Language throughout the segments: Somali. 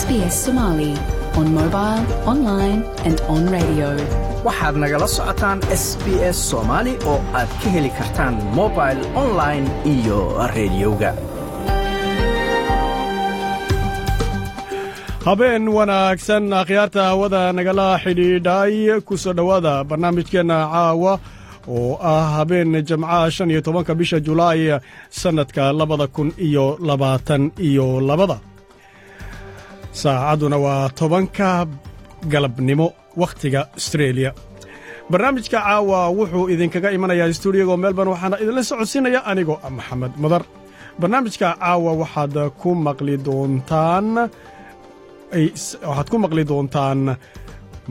SBS Somali on mobile, online, and on radio. waxaad nagala socotaan s b s soomaali oo aad ka heli kartaan mobil online iyo rediyoga habeen wanaagsan akhyaarta hawada nagala xidhiidhay ku soo dhowaada barnaamijkeenna caawa oo ah habeen jamcaha shan iyo tobanka bisha julaay sannadka labada kun iyo labaatan iyo labada saacadduna waa tobanka galabnimo wakhtiga astreeliya barnaamijka caawa wuxuu idinkaga imanayaa stuudiyago melbourne waxaana idinla socodsiinaya anigoo ah maxamed madar barnaamijka caawa waxaad ku maqli doontaan waxaad ku maqli doontaan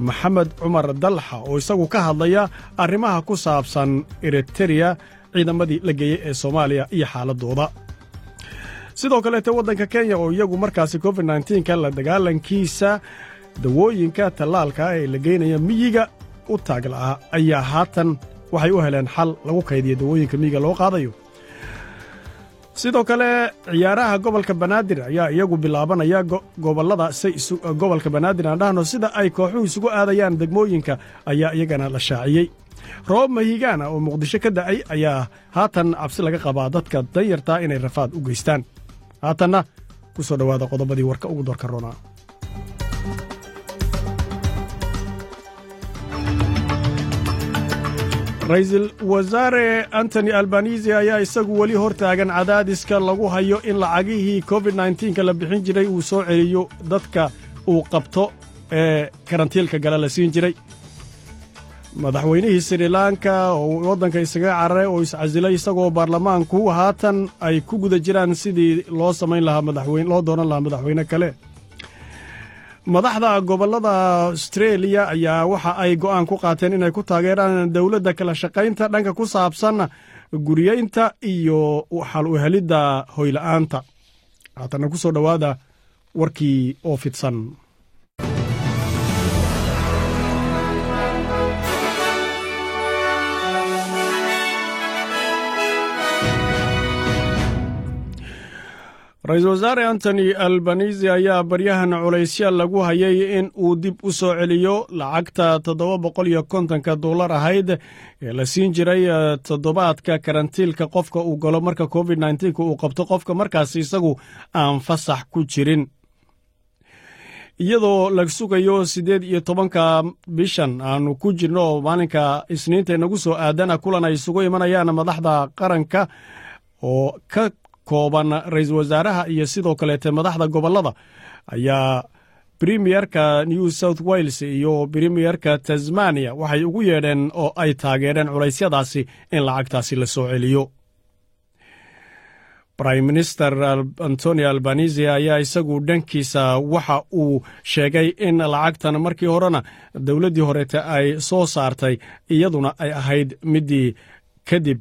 maxamed cumar dalxa oo isagu ka hadlaya arrimaha ku saabsan eritereya ciidamadii la geeyey ee soomaaliya iyo xaaladdooda sidoo kaleete waddanka kenya oo iyagu markaasi covid nka la dagaalankiisa dawooyinka tallaalka ee la geynaya miyiga u taagla'aa ayaa haatan waxay u heleen xal lagu kaydiyo dawooyinka miyiga loo qaadayo. Sidoo kale ciyaaraha gobolka banaadir ayaa iyagu bilaabanaya gobollada gobolka banaadir aan dhahno sida ay kooxuhu isugu aadayaan degmooyinka ayaa iyagana la shaaciyey. Roob mahigaana oo muqdisho ka da'ay ayaa haatan cabsi laga qabaa dadka danyartaa inay rafaad u geystaan haatanna ku soo dhowaada qodobadii warka ugu doorka roonaa ra'iisul wasaare antony albanisi ayaa isagu weli hor taagan cadaadiska lagu hayo in lacagihii covid nka la bixin jiray uu soo celiyo dadka uu qabto ee karantiilka gale la siin jiray madaxweynihii sri lanka oo waddanka isaga cararay oo iscasilay isagoo baarlamaanku haatan ay ku guda jiraan sidii loo samayn lahaa madaxweyne loo doonan lahaa madaxweyne kale. Madaxda gobollada astreeliya ayaa waxa ay go'aan ku qaateen inay ku taageeraan dowladda kala shaqaynta dhanka ku saabsan guriyeynta iyo xal u helidda hoyla'aanta haatanna ku soo dhowaada warkii oo fidsan ra'iisul wasaare antony albanisi ayaa baryahan culaysya lagu hayay in uu dib u soo celiyo lacagta toddoba boqol iyo kontonka dollar ahayd ee la siin jiray toddobaadka karantiilka qofka uu galo marka covid nka uu qabto qofka markaas isagu aan fasax ku jirin. Iyadoo la sugayo siddeed iyo tobanka bishan aanu ku jirno maalinka isniinta inagu soo aadana kulan ay isugu imanayaan madaxda qaranka oo ka kooban ra'iisul wasaaraha iyo sidoo kaleete madaxda gobollada ayaa premierka new south wales iyo premierka tasmania waxay ugu yeedheen oo ay taageereen culaysyadaasi in lacagtaasi la soo celiyo. Brime minister antoni albanisi ayaa isagu dhankiisa waxa uu sheegay in lacagtan markii horena dowladdii horeete ay soo saartay iyaduna ay ahayd middii kadib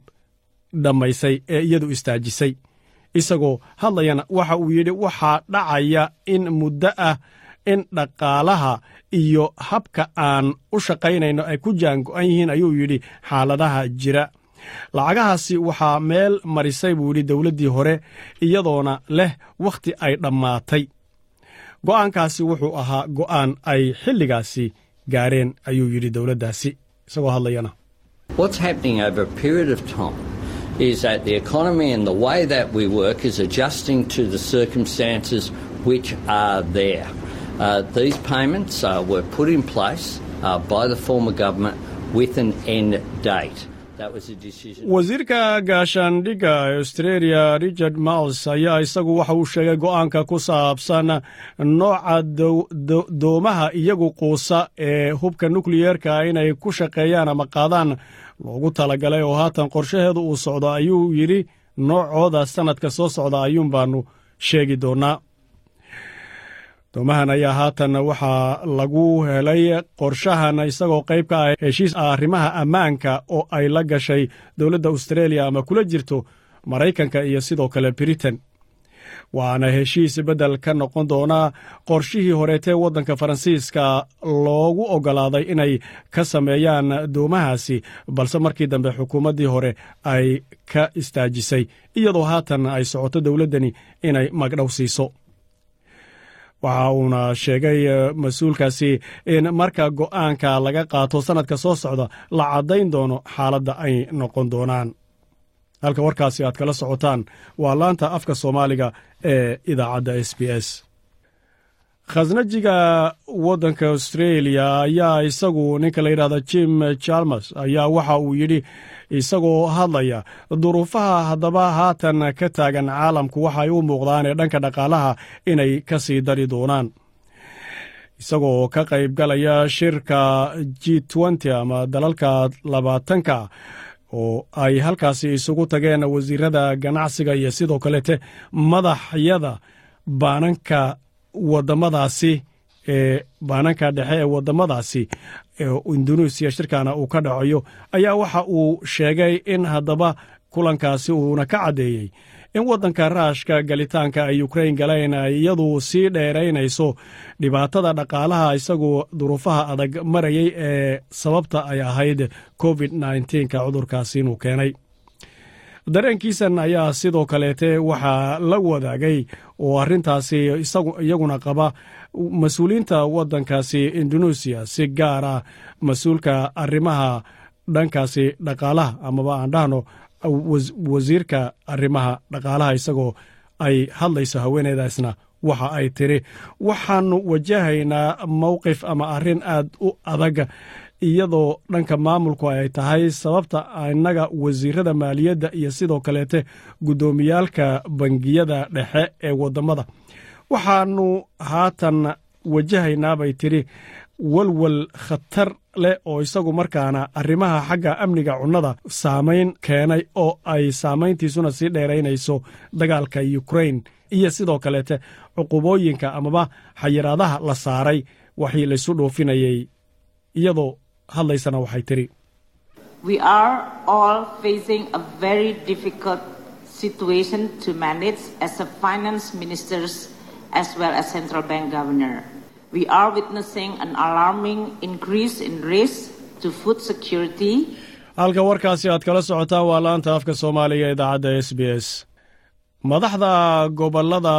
dhammaysay ee iyadu istaajisay isagoo hadlayana waxa uu yidhi waxaa dhacaya in muddo ah in dhaqaalaha iyo habka aan u shaqaynayno ay ku jaango'an yihiin ayuu yidhi xaaladaha jira. Lacagahaasi waxaa meel marisay buu yidhi dowladdii hore iyadoona leh wakhti ay dhammaatay. Go'aankaasi wuxuu ahaa go'aan ay xilligaasi gaareen ayuu yidhi dowladdaasi isagoo hadlayana is that the economy and the way that we work is adjusting to the circumstances which are there. Uh, these payments uh, were put in place uh, by the former government with an end date. wasiirka gaashaandhigga australia richard miles ayaa isagu waxa uu sheegay go'aanka ku saabsan nooca doomaha iyagu quusa ee hubka nukliyeerka inay ku shaqeeyaan ama qaadaan loogu talagalay oo haatan qorshaheedu uu socdo ayuu yidhi noocooda sannadka soo socda ayuun baannu sheegi doonnaa. Doomahan ayaa haatan waxaa lagu helay qorshahan isagoo qayb ka ah heshiis arrimaha ammaanka oo ay la gashay dowladda austareeliya ama kula jirto maraykanka iyo sidoo kale britain waana heshiis beddel ka noqon doonaa qorshihii horeetee waddanka faransiiska loogu oggolaaday inay ka sameeyaan doomahaasi balse markii dambe xukuumaddii hore ay ka istaajisay iyadoo haatan ay socoto dowladdani inay magdhow siiso. Waxa uuna sheegay mas'uulkaasi in marka go'aanka laga qaato sannadka soo socda la caddayn doono xaaladda ay noqon doonaan halka warkaasi aad kala socotaan waa laanta afka soomaaliga ee idaacadda s b s. Khasnajiga waddanka australia ayaa isagu ninka la yidhahda jim chalmers ayaa waxa uu yidhi isagoo hadlaya duruufaha haddaba haatan ka taagan caalamku waxay u muuqdaan ee dhanka dhaqaalaha inay ka sii dari doonaan. Isagoo ka qayb galaya shirka g ama dalalka labaatanka oo ay halkaasi isugu tageen wasiirada ganacsiga iyo sidoo kaleete madaxyada baananka wadamadaasi ee baananka dhexe ee wadamadaasi induneisiya shirkana uu ka dhacayo ayaa waxa uu sheegay in haddaba kulankaasi uuna ka caddeeyey in waddanka raashka galitaanka ay ukrain galeen ay iyadu sii dheeraynayso dhibaatada dhaqaalaha isagoo duruufaha adag marayay ee sababta ay ahayd covid nka cudurkaasi inuu keenay. Dareenkiisan ayaa sidoo kaleete waxaa la wadaagay oo arrintaasi iyaguna qaba mas'uuliyiinta waddankaasi indoneesiya si gaar ah mas'uulka arrimaha dhankaasi dhaqaalaha amaba aan dhahno wasiirka arrimaha dhaqaalaha isagoo ay hadlayso haweeneydaasna waxa ay tiri waxaannu wajahaynaa mowqif ama arrin aad u adag iyadoo dhanka maamulku ay tahay sababta innaga wasiirada maaliyadda iyo sidoo kaleete guddoomiyaalka bangiyada dhexe ee waddammada. Waxaannu haatan wajahaynaa bay tidhi walwal khatar leh oo isagu markaana arrimaha xagga amniga cunnada saamayn keenay oo ay saamayntiisuna sii dheeraynayso dagaalka ukrain iyo sidoo kaleete cuqubooyinka amaba xayiraadaha la saaray waxii laysu dhoofinayay. Iyadoo hadlaysana waxay tidhi We are witnessing an alarming increase in risk to food security. halka warkaasi aad kala socotaan waa laanta afka soomaaliga idaacadda s b s madaxda gobollada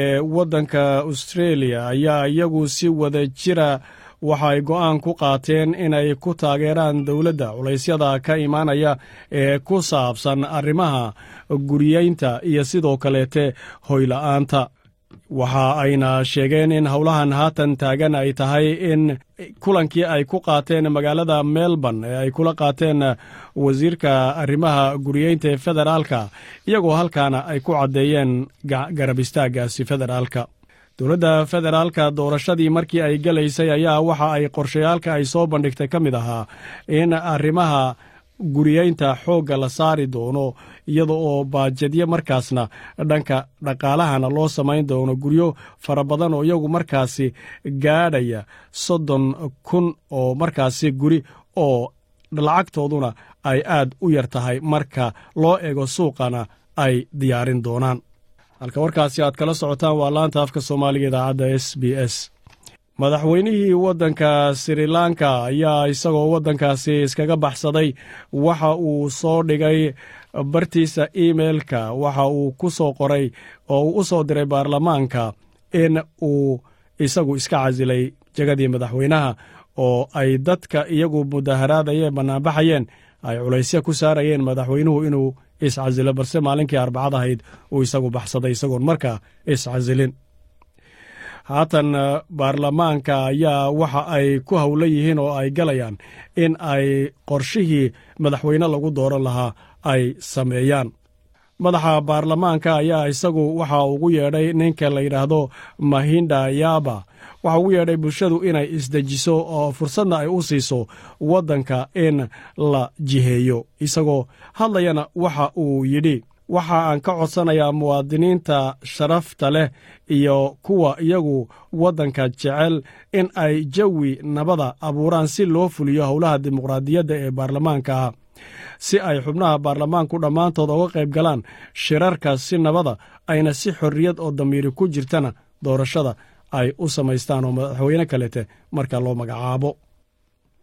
ee waddanka australia ayaa iyagu si wada jira waxa ay go'aan ku qaateen inay ku taageeraan dowladda culaysyada ka imaanaya ee ku saabsan arrimaha guriyeynta iyo sidoo kaleete hoyla'aanta waxa ayna sheegeen in howlahan haatan taagan ay tahay in kulankii ay ku qaateen magaalada melbourne ee ay kula qaateen wasiirka arrimaha guriyeynta ee federaalka iyagoo halkaana ay ku caddeeyeen garab istaaggaasi federaalka. Dowladda federaalka doorashadii markii ay gelaysay ayaa waxa ay qorshayaalka ay soo bandhigtay ka mid ahaa in arrimaha guriyeynta xoogga la saari doono iyada oo baajadyo markaasna dhanka dhaqaalahana loo samayn doono. Guryo fara badan oo iyagu markaasi gaadhaya soddon kun oo markaasi guri oo lacagtooduna ay aad u yar tahay marka loo ego suuqana ay diyaarin doonaan. Halka warkaasi aad kala socotaan waa laanta afka soomaaliga idaacadda s b s madaxweynihii waddanka sri lanka ayaa isagoo waddankaasi iskaga baxsaday waxa uu soo dhigay bartiisa emeilka waxa uu ku soo qoray oo uu u soo diray baarlamaanka in uu isagu iska casilay jegadii madaxweynaha oo ay dadka iyagu mudaharaadayeen bannaanbaxayeen ay culaysya ku saarayeen madaxweynuhu inuu iscasilo balse maalinkii arbacad ahayd uu isagu baxsaday isagoon markaa iscasilin haatan baarlamaanka ayaa waxa ay ku howlan yihiin oo ay galayaan in ay qorshihii madaxweyne lagu dooran lahaa ay sameeyaan. Madaxa baarlamaanka ayaa isagu waxa ugu yeedhay ninka la yidhaahdo mahinda yaba. Waxa ugu yeedhay bulshadu inay isdejiso oo fursadna ay u siiso waddanka in la jiheeyo. Isagoo hadlayana waxa uu yidhi waxa aan ka codsanayaa muwaadiniinta sharafta leh iyo kuwa iyagu waddanka jecel in ay jawi nabada abuuraan si loo fuliyo howlaha dimuqraadiyadda ee baarlamaanka. Si ay xubnaha baarlamaanku dhammaantood uga qayb galaan shirarka si nabada ayna si xorriyad oo damiiri ku jirtana doorashada ay u samaystaan oo madaxweyne kalete marka loo magacaabo.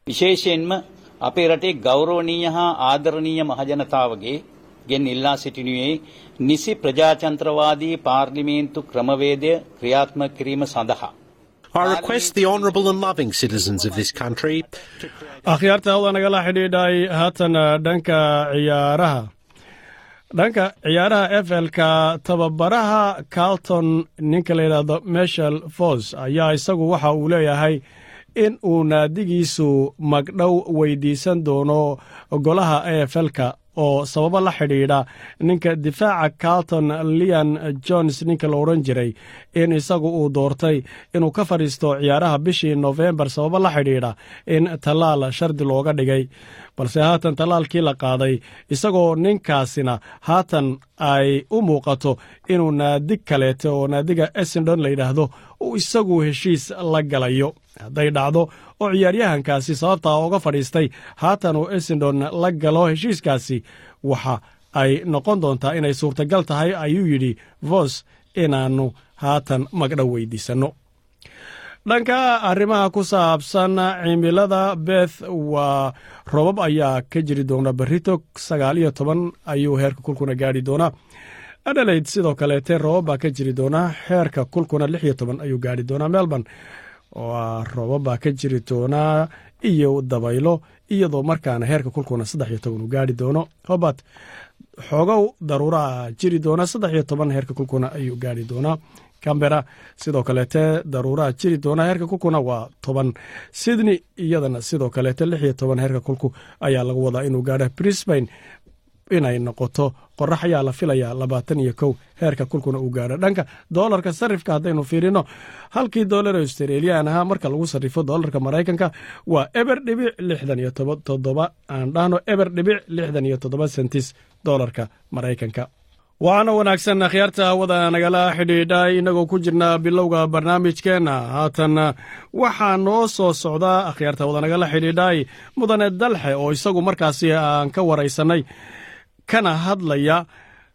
ವಿಶೇಷೇನ್ಮ ಅಪೇ ರಟೆ ಗೌರವನೀಯ ಆದರಣೀಯ ಮಹಾಜನತಾವಗೆ ගෙන් ඉල්ලා සිටිනුයේ නිසි ප්‍රජාතන්ත්‍රවාදී පාර්ලිමේන්තු ක්‍රමවේදය ක්‍රියාත්මක කිරීම සඳහා. I request the honourable and loving citizens of this country to akhyaarta hawda nagala xidhiidhay haatan dhanka ciyaaraha dhanka ciyaaraha efelka tababaraha carlton ninka la yidhaahdo meshel fos ayaa isagu waxa uu leeyahay in uu naadigiisu magdhow weydiisan doono golaha efelka oo sababo la xidhiidha. Ninka difaaca carlton leon jones ninka la odhan jiray in isagu uu doortay inuu ka fadhiisto ciyaaraha bishii nofembar sababo la xidhiidha in tallaal shardi looga dhigay. Balse haatan tallaalkii la qaaday isagoo ninkaasina haatan ay u muuqato inuu naadig kaleete oo naadiga essendon la yidhaahdo uu isagu heshiis la galayo hadday dhacdo oo ciyaaryahankaasi sababtaa uga fadhiistay haatan uu essendon la galo heshiiskaasi waxa ay noqon doontaa inay suurtagal tahay ayuu yidhi vos inaannu haatan magdhow weydiisanno dhanka arrimaha ku saabsan cimilada beth waa robab ayaa ka jiri doona berrito sagaal iyo toban ayuu heerka kulkuna gaadhi doonaa. Adelaide sidoo kaleete robab baa ka jiri doonaa heerka kulkuna lix iyo toban ayuu gaadhi doonaa melbourne waa robab baa ka jiri doonaa iyo dabaylo iyadoo markaana heerka kulkuna saddex iyo toban uu gaadhi doono. Hobart xoogow daruuraa jiri doona saddex iyo toban heerka kulkuna ayuu gaadhi doonaa cambera sidoo kaleete daruuraha jiri doona heerka kulkuna waa toban. Sydney iyadana sidoo kaleete lix iyo toban heerka kulku ayaa lagu wadaa inuu gaadho brisbane inay noqoto qorax ayaa la filayaa labaatan iyo kow heerka kulkuna uu gaadho. Dhanka doolarka sarifka haddaynu fiirino halkii doolar australian ahaa marka lagu sarrifo doolarka maraykanka waa eber dhibic lixdan iyo toddoba aan dhahno eber dhibic lixdan iyo toddoba sentis doolarka maraykanka. Waxaana wanaagsan akhyaarta hawada nagala xidhiidha innagoo ku jirna bilowga barnaamijkeenna haatan waxaa noo soo socdaa akhyaarta hawada nagala xidhiidhay mudane dalxe oo isagu markaasi aan ka waraysannay kana hadlaya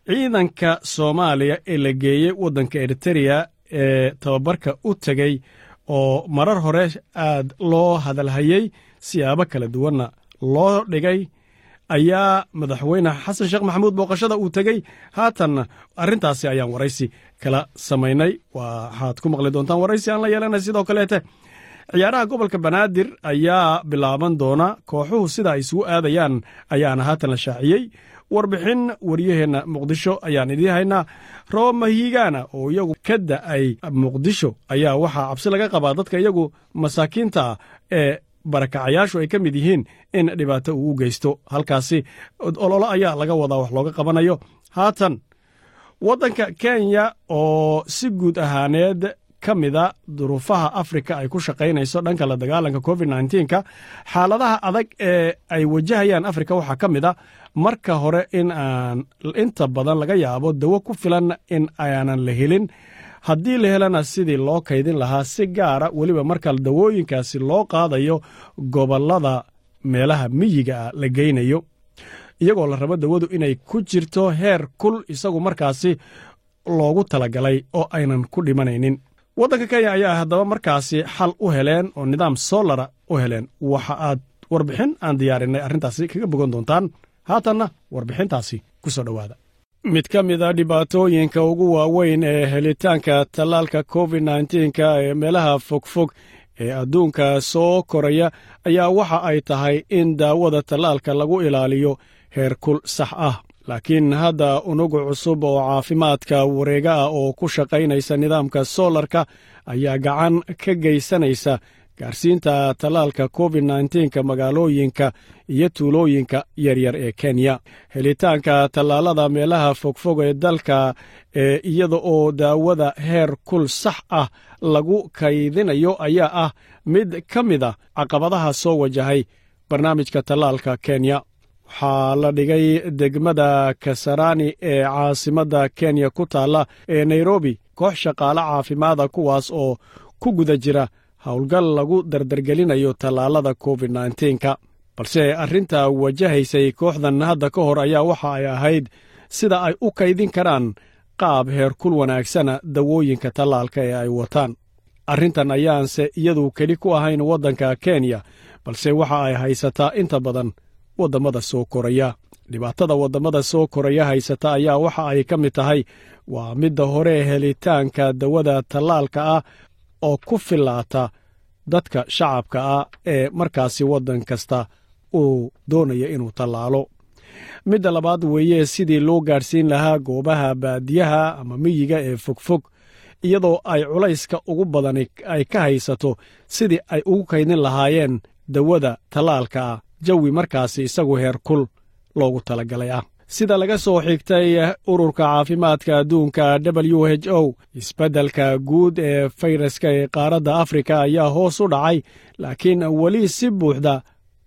ciidanka soomaaliya ee la geeyey waddanka eritereya ee tababarka u tegey oo marar hore aad loo hadalhayey siyaabo kala duwanna loo dhigay ayaa madaxweyne xasan sheekh maxamuud booqashada uu tegey haatan arrintaasi ayaan waraysi kala samaynay. Waxaad ku maqli doontaan waraysi aan la yeelanay sidoo kaleete. Ciyaaraha gobolka banaadir ayaa bilaaban doona kooxuhu sida ay isugu aadayaan ayaana haatan la shaaciyey warbixin waryaheenna muqdisho ayaan idiin haynaa roob mahiigaana oo iyagu ka da'ay muqdisho ayaa waxaa cabsi laga qabaa dadka iyagu masaakiinta ah ee barakacayaashu ay ka mid yihiin in dhibaato uu u geysto. Halkaasi ololo ayaa laga wadaa wax looga qabanayo. Haatan waddanka kenya oo si guud ahaaneed ka mida duruufaha afrika ay ku shaqaynayso dhanka la dagaalanka covid nka xaaladaha adag ee ay wajahayaan afrika waxaa ka mid a marka hore in aan inta badan laga yaabo dawo ku filan in aanan la helin. Haddii la helana sidii loo kaydin lahaa si gaara weliba marka dawooyinkaasi loo qaadayo gobollada meelaha miyiga ah la geynayo. Iyagoo la rabo dawadu inay ku jirto heer kul isagu markaasi loogu talagalay oo aynan ku dhimanaynin waddanka kenya ayaa haddaba markaasi xal u heleen oo nidaam solara u heleen. Waxa aad warbixin aan diyaarinay arrintaasi kaga bogan doontaan. Haatanna warbixintaasi ku soo dhowaada. Mid ka mid a dhibaatooyinka ugu waaweyn ee helitaanka tallaalka covid nka ee meelaha fogfog ee adduunka soo koraya ayaa waxa ay tahay in daawada tallaalka lagu ilaaliyo heerkul sax ah laakiin hadda unugu cusub oo caafimaadka wareega ah oo ku shaqaynaysa nidaamka soolarka ayaa gacan ka geysanaysa gaarsiinta tallaalka covid nka magaalooyinka iyo tuulooyinka yaryar ee kenya. Helitaanka tallaalada meelaha fogfog ee dalka ee iyada oo daawada heer kul sax ah lagu kaydinayo ayaa ah mid ka mid a caqabadaha soo wajahay barnaamijka tallaalka kenya waxaa la dhigay degmada kasarani ee caasimadda kenya ku taalla ee nairobi koox shaqaale caafimaada kuwaas oo ku guda jira howlgal lagu dardargelinayo tallaalada covid nka balse arrinta wajahaysay kooxdan hadda ka hor ayaa waxa ay ahayd sida ay u kaydin karaan qaab heerkul wanaagsana dawooyinka tallaalka ee ay wataan. Arrintan ayaanse iyadu keli ku ahayn waddanka kenya balse waxa ay haysataa inta badan waddammada soo koraya. Dhibaatada waddammada soo koraya haysata ayaa waxa ay ka mid tahay waa midda hore helitaanka dawada tallaalka ah oo ku fillaata dadka shacabka ah ee markaasi waddan kasta uu doonaya inuu tallaalo. Midda labaad weeye sidii loo gaadhsiin lahaa goobaha baadiyaha ama miyiga ee fogfog iyadoo ay culayska ugu badan ay ka haysato sidii ay ugu kaydin lahaayeen dawada tallaalka ah jawi markaasi isagu heerkul loogu talagalay ah. Sida laga soo xigtay ururka caafimaadka adduunka w h o isbeddelka guud ee fayraska ee qaaradda afrika ayaa hoos u dhacay laakiin weli si buuxda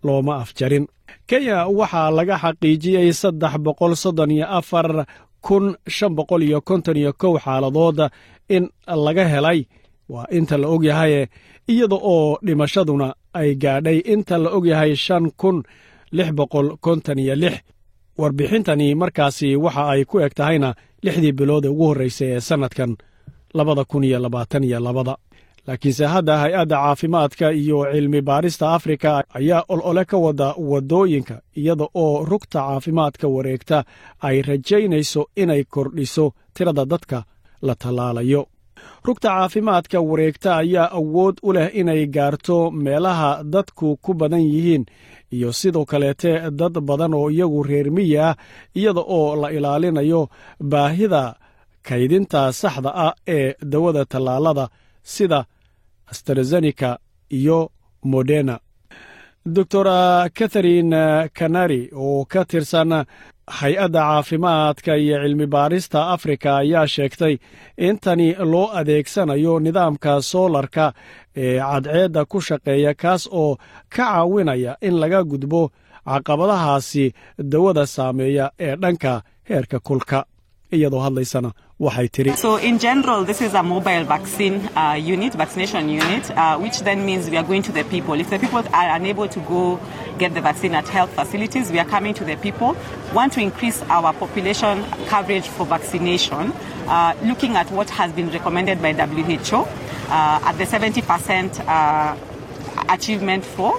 looma afjarin. Kenya waxaa laga xaqiijiyey saddex boqol soddon iyo afar kun shan boqol iyo konton iyo kow xaaladood in laga helay. Waa inta la og yahaye iyada oo dhimashaduna ay gaadhay inta la og yahay shan kun lix boqol konton iyo lix. Warbixintani markaasi waxa ay ku eg tahayna lixdii bilood ee ugu horraysay ee sannadkan labada kun iyo labaatan iyo labada. Laakiinse hadda hay'adda caafimaadka iyo cilmi baarista afrika ayaa olole ka wada waddooyinka iyada oo rugta caafimaadka wareegta ay rajaynayso inay kordhiso tirada dadka la tallaalayo rugta caafimaadka wareegta ayaa awood u leh inay gaarto meelaha dadku ku badan yihiin iyo sidoo kaleete dad badan oo iyagu reer miyi ah iyada oo la ilaalinayo baahida kaydinta saxda ah ee dawada tallaalada sida astrazenika iyo moderna. Doctor katharine kanari oo ka tirsan hay'adda caafimaadka iyo cilmi baarista afrika ayaa sheegtay in tani loo adeegsanayo nidaamka soolarka ee cadceedda ku shaqeeya kaas oo ka caawinaya in laga gudbo caqabadahaasi dawada saameeya ee dhanka heerka kulka. Iyadoo hadlaysana waxay tiri So in general, this is a mobile vaccine unit, vaccination unit, which then means we are going to the people. If the people are unable to go get the vaccine at health facilities, we are coming to the people. Want to increase our population coverage for vaccination, looking at what has been recommended by WHO at the 70% achievement for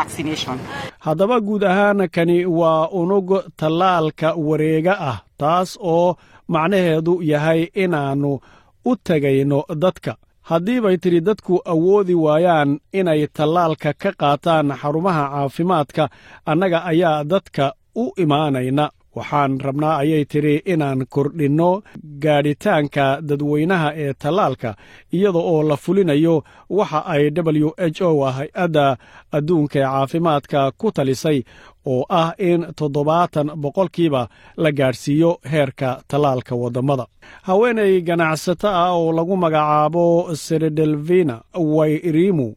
vaccination. haddaba guud ahaan kani waa unug tallaalka wareega ah taas oo macnaheedu yahay inaannu u tegayno dadka. Haddii bay tidhi dadku awoodi waayaan inay tallaalka ka qaataan xarumaha caafimaadka annaga ayaa dadka u imaanayna. Waxaan rabnaa ayay tidhi inaan kordhinno gaadhitaanka dadweynaha ee tallaalka iyada oo la fulinayo waxa ay w h o hay'adda adduunka ee caafimaadka ku talisay oo ah in toddobaatan boqolkiiba la gaadhsiiyo heerka tallaalka waddammada haweenay ganacsato ah oo lagu magacaabo seredelvina wairimu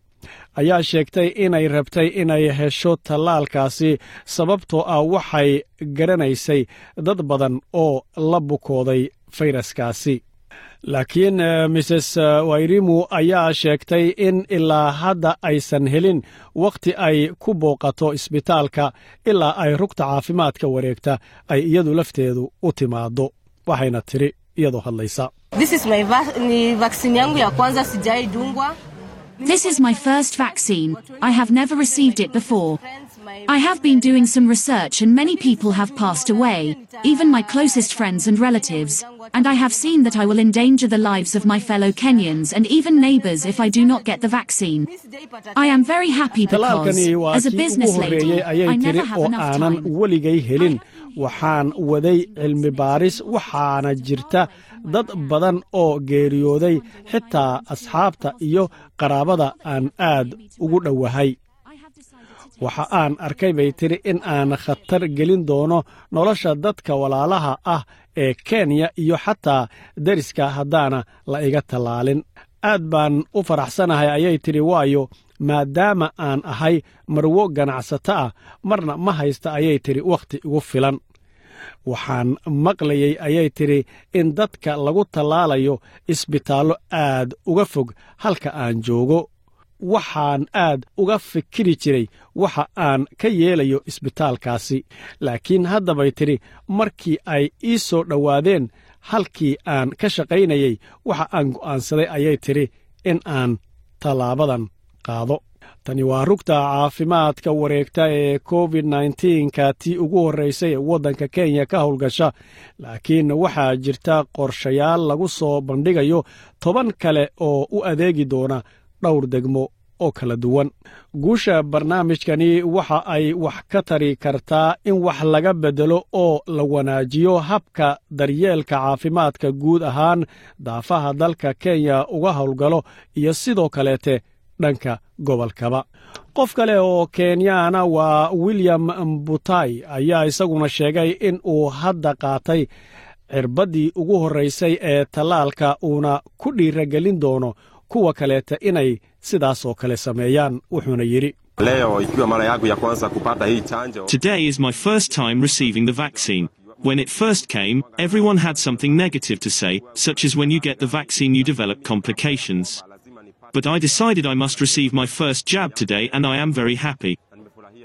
ayaa sheegtay inay rabtay inay hesho tallaalkaasi sababtoo ah waxay garanaysay dad badan oo la bukooday fayraskaasi laakiin mrs wairimu ayaa sheegtay in ilaa hadda aysan helin wakhti ay ku booqato isbitaalka ilaa ay rugta caafimaadka wareegta ay iyadu lafteedu u timaaddo waxayna tiri iyadoo hadlaysa. This is my first vaccine. I have never received it before. I have been doing some research and many people have passed away, even my closest friends and relatives, and I have seen that I will endanger the lives of my fellow Kenyans and even neighbors if I do not get the vaccine. I am very happy because, as a business lady, I never have enough time. waxaan waday cilmi baaris waxaana jirta dad badan oo geeriyooday xitaa asxaabta iyo qaraabada aan aad ugu dhowahay waxa aan arkay bay tiri in aan khatar gelin doono nolosha dadka walaalaha ah ee kenya iyo xataa deriska haddaana la iga tallaalin. Aad baan u faraxsanahay ayay tidhi waayo maadaama aan ahay marwo ganacsato ah marna ma haysta ayay tidhi wakhti igu filan. Waxaan maqlayey ayay tidhi in dadka lagu tallaalayo isbitaallo aad uga fog halka aan joogo waxaan aad uga fikiri jiray waxa aan ka yeelayo isbitaalkaasi. Laakiin haddabay tidhi markii ay ii soo dhowaadeen halkii aan ka shaqaynayey waxa aan go'aansaday ayay tidhi in aan tallaabadan qaado. Tani waa rugta caafimaadka wareegta ee covid nka tii ugu horraysay ee waddanka kenya ka howlgasha. Laakiin waxaa jirta qorshayaal lagu soo bandhigayo toban kale oo u adeegi doona dhowr degmo oo kala duwan. Guusha barnaamijkani waxa ay wax ka tari kartaa in wax laga beddelo oo la wanaajiyo habka daryeelka caafimaadka guud ahaan daafaha dalka kenya uga howlgalo iyo sidoo kaleete dhanka gobolkaba. Qof kale oo kenyaana waa william mbutai ayaa isaguna sheegay in uu hadda qaatay cirbaddii ugu horraysay ee tallaalka uuna ku dhiiragelin doono kuwa kaleeta inay sidaas oo kale sameeyaan wuxuuna yidhi Leo ikiwa mara yangu ya kwanza kupata hii chanjo. Today is my first time receiving the vaccine. When it first came, everyone had something negative to say, such as when you get the vaccine you develop complications. But I decided I must receive my first jab today and I am very happy.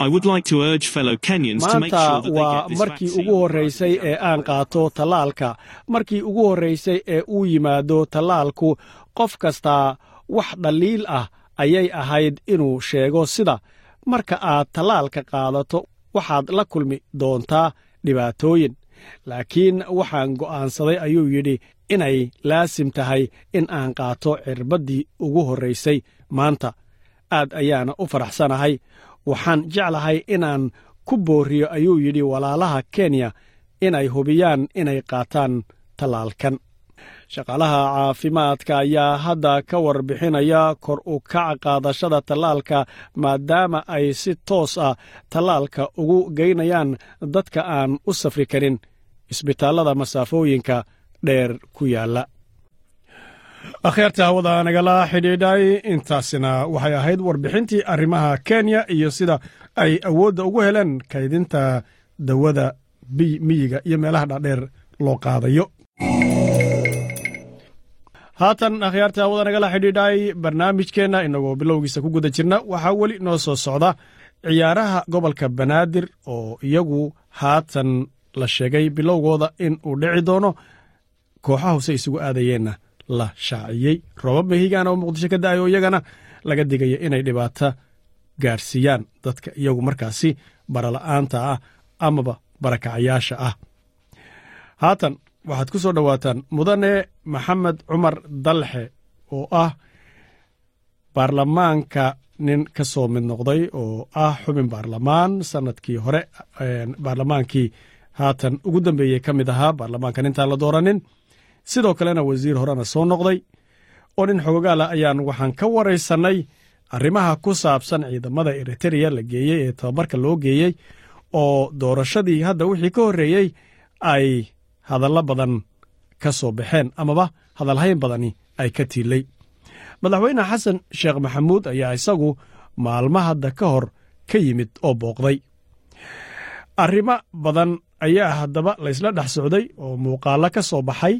I would like to urge fellow Kenyans to make sure maanta that they waa get this markii vaccine. ugu horraysay ee aan qaato tallaalka markii ugu horraysay ee uu yimaado tallaalku qof kastaa wax dhaliil ah ayay ahayd inuu sheego sida marka aad tallaalka qaadato waxaad la kulmi doontaa dhibaatooyin. Laakiin waxaan go'aansaday ayuu yidhi inay laasim tahay in aan qaato cirbaddii ugu horraysay maanta aad ayaana u faraxsanahay. Waxaan jeclahay inaan ku booriyo ayuu yidhi walaalaha kenya inay hubiyaan inay qaataan tallaalkan shaqaalaha caafimaadka ayaa hadda ka warbixinaya kor u kaca qaadashada tallaalka maadaama ay si toos ah tallaalka ugu geynayaan dadka aan u safri karin. Isbitaallada masaafooyinka dheer ku yaalla. Akhyaarta hawada nagala xidhiidhay intaasina waxay ahayd warbixintii arrimaha kenya iyo sida ay awoodda ugu heleen kaydinta dawada miyiga iyo meelaha dhaadheer loo qaadayo haatan akhyaarta hawada nagala xidhiidhay barnaamijkeenna inagoo bilowgiisa ku guda jirna waxaa weli noo soo socda ciyaaraha gobolka banaadir oo iyagu haatan la sheegay bilowgooda in uu dhici doono kooxaha hose isugu aadayeenna la shaaciyey. Roobab mehigaana oo muqdisho ka da'ay oo iyagana laga digaya inay dhibaato gaarsiiyaan. Dadka iyagu markaasi barala'aanta ah amaba barakacayaasha ah. Haatan waxaad ku soo dhowaataan mudane maxamed cumar dalxe oo ah baarlamaanka nin ka soo mid noqday oo ah xubin baarlamaan. Sannadkii hore baarlamaankii haatan ugu dambeeyey ka mid ahaa baarlamaankan intaan la dooranin. Sidoo kalena wasiir horena soo noqday oo nin xogogaala ayaan waxaan ka waraysannay arrimaha ku saabsan ciidamada eritereya la geeyey ee tababarka loo geeyey oo doorashadii hadda wixii ka horreeyey ay hadallo badan ka soo baxeen amaba hadalhayn badani ay ka tiilay madaxweyne xasan sheekh maxamuud ayaa isagu maalmo hadda ka hor ka yimid oo booqday. Arrimo badan ayaa haddaba laysla dhex socday oo muuqaallo ka soo baxay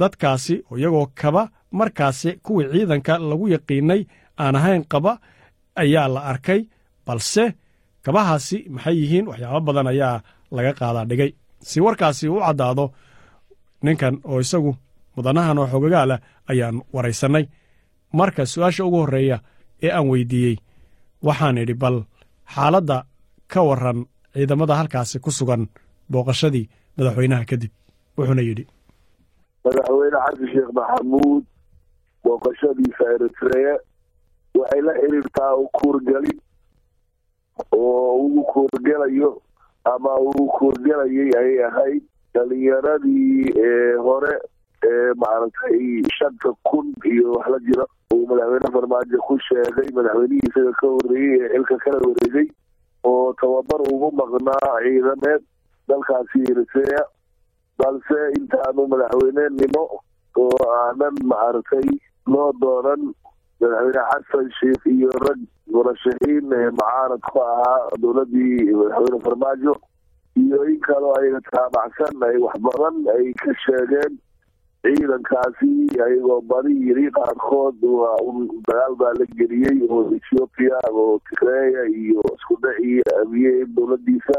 dadkaasi oo iyagoo kaba markaasi kuwii ciidanka lagu yaqiinay aan ahayn qaba ayaa la arkay balse kabahaasi maxay yihiin? Waxyaabo badan ayaa laga qaadaa dhigay si warkaasi u caddaado ninkan oo isagu mudanahan oo xogagaalah ayaan waraysannay marka su'aasha ugu horreeya ee aan weydiiyey waxaan idhi bal xaaladda ka warran ciidamada halkaasi ku sugan booqashadii madaxweynaha kadib wuxuuna yidhi. Madaxweyne xasan sheekh maxamuud booqashadiisa eritrea waxay la xiriirtaa u kuurgelin oo ugu kuurgelayo ama uu kuurgelayay ayay ahayd dhalinyaradii hore ee maaragtay shanta kun iyo wax la jiro. Uu madaxweyne farmaajo ku sheegay madaxweynihii isaga ka horreeyey ee xilka kala wareegay oo tababar ugu maqnaa ciidameed dalkaasi eritrea. Balse intaanu madaxweynenimo oo aanan maaragtay loo dooran madaxweyne xasan sheekh iyo rag murashaxiin ee mucaarad ku ahaa dowladii madaxweyne farmaajo iyo in kaloo ayaga taabacsan ay wax badan ay ka sheegeen ciidankaasi ayagoo badi yiri qaarkood waa dagaal baa la geliyey oo ethiopia oo tigreya iyo isku dhacii abiye dowladiisa